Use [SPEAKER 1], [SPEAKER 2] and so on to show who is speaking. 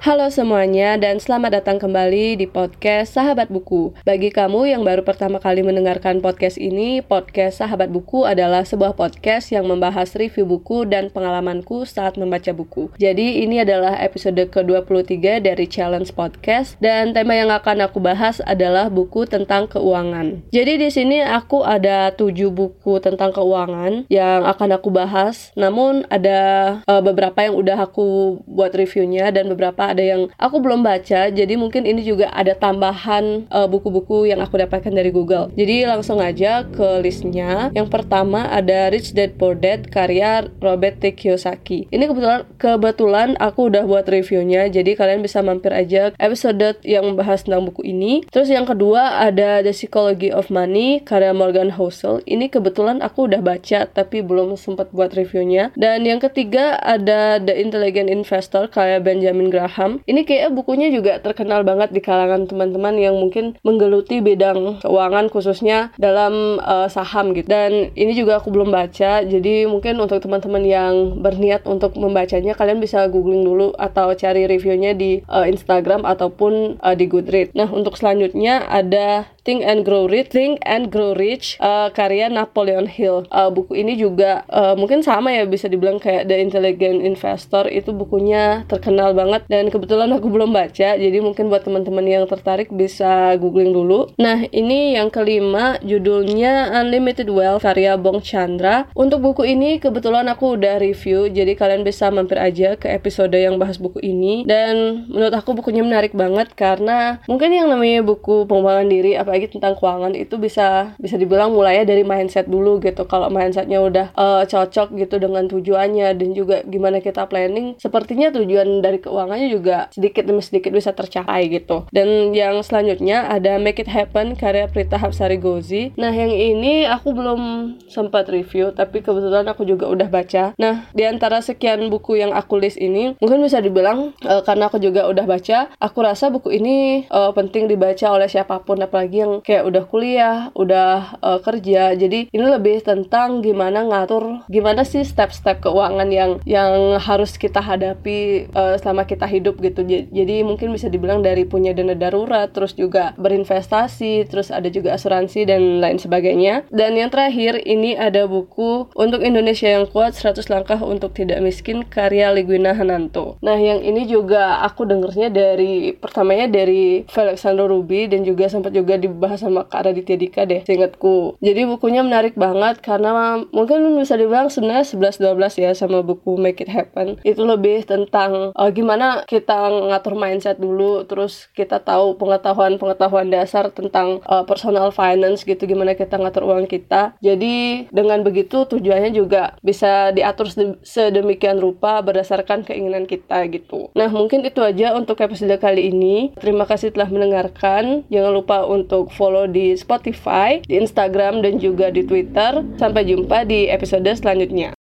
[SPEAKER 1] Halo semuanya dan selamat datang kembali di podcast Sahabat Buku. Bagi kamu yang baru pertama kali mendengarkan podcast ini, podcast Sahabat Buku adalah sebuah podcast yang membahas review buku dan pengalamanku saat membaca buku. Jadi ini adalah episode ke-23 dari Challenge Podcast dan tema yang akan aku bahas adalah buku tentang keuangan. Jadi di sini aku ada 7 buku tentang keuangan yang akan aku bahas. Namun ada uh, beberapa yang udah aku buat reviewnya dan beberapa ada yang aku belum baca jadi mungkin ini juga ada tambahan eh, buku-buku uh, yang aku dapatkan dari Google. Jadi langsung aja ke listnya. Yang pertama ada Rich Dad Poor Dad karya Robert T. Kiyosaki. Ini kebetulan kebetulan aku udah buat reviewnya jadi kalian bisa mampir aja episode yang membahas tentang buku ini. Terus yang kedua ada The Psychology of Money karya Morgan Housel. Ini kebetulan aku udah baca tapi belum sempat buat reviewnya. Dan yang ketiga ada The Intelligent Investor karya Benjamin Graham saham. Ini kayak bukunya juga terkenal banget di kalangan teman-teman yang mungkin menggeluti bidang keuangan khususnya dalam uh, saham gitu. Dan ini juga aku belum baca, jadi mungkin untuk teman-teman yang berniat untuk membacanya kalian bisa googling dulu atau cari reviewnya di uh, Instagram ataupun uh, di Goodreads. Nah, untuk selanjutnya ada Think and Grow Rich, Think and Grow Rich uh, karya Napoleon Hill. Uh, buku ini juga uh, mungkin sama ya bisa dibilang kayak The Intelligent Investor itu bukunya terkenal banget dan kebetulan aku belum baca jadi mungkin buat teman-teman yang tertarik bisa googling dulu. Nah ini yang kelima judulnya Unlimited Wealth karya Bong Chandra. Untuk buku ini kebetulan aku udah review jadi kalian bisa mampir aja ke episode yang bahas buku ini dan menurut aku bukunya menarik banget karena mungkin yang namanya buku pengembangan diri apa apalagi tentang keuangan itu bisa bisa dibilang mulainya dari mindset dulu gitu kalau mindsetnya udah uh, cocok gitu dengan tujuannya dan juga gimana kita planning sepertinya tujuan dari keuangannya juga sedikit demi sedikit bisa tercapai gitu. Dan yang selanjutnya ada Make It Happen karya Prita Hapsari Gozi nah yang ini aku belum sempat review tapi kebetulan aku juga udah baca. Nah di antara sekian buku yang aku list ini mungkin bisa dibilang uh, karena aku juga udah baca aku rasa buku ini uh, penting dibaca oleh siapa pun apalagi yang kayak udah kuliah, udah uh, kerja. Jadi ini lebih tentang gimana ngatur gimana sih step-step keuangan yang yang harus kita hadapi uh, selama kita hidup gitu. Jadi mungkin bisa dibilang dari punya dana darurat, terus juga berinvestasi, terus ada juga asuransi dan lain sebagainya. Dan yang terakhir ini ada buku untuk Indonesia yang kuat 100 langkah untuk tidak miskin karya Ligwina Hananto. Nah, yang ini juga aku dengernya dari pertamanya dari Felixandro Ruby dan juga sempat juga di dibahas sama Kak Raditya Dika deh seingatku jadi bukunya menarik banget karena mungkin bisa dibilang sebenarnya 11-12 ya sama buku Make It Happen itu lebih tentang uh, gimana kita ngatur mindset dulu terus kita tahu pengetahuan-pengetahuan dasar tentang uh, personal finance gitu gimana kita ngatur uang kita jadi dengan begitu tujuannya juga bisa diatur sedemikian rupa berdasarkan keinginan kita gitu nah mungkin itu aja untuk episode kali ini terima kasih telah mendengarkan jangan lupa untuk follow di Spotify, di Instagram, dan juga di Twitter. Sampai jumpa di episode selanjutnya.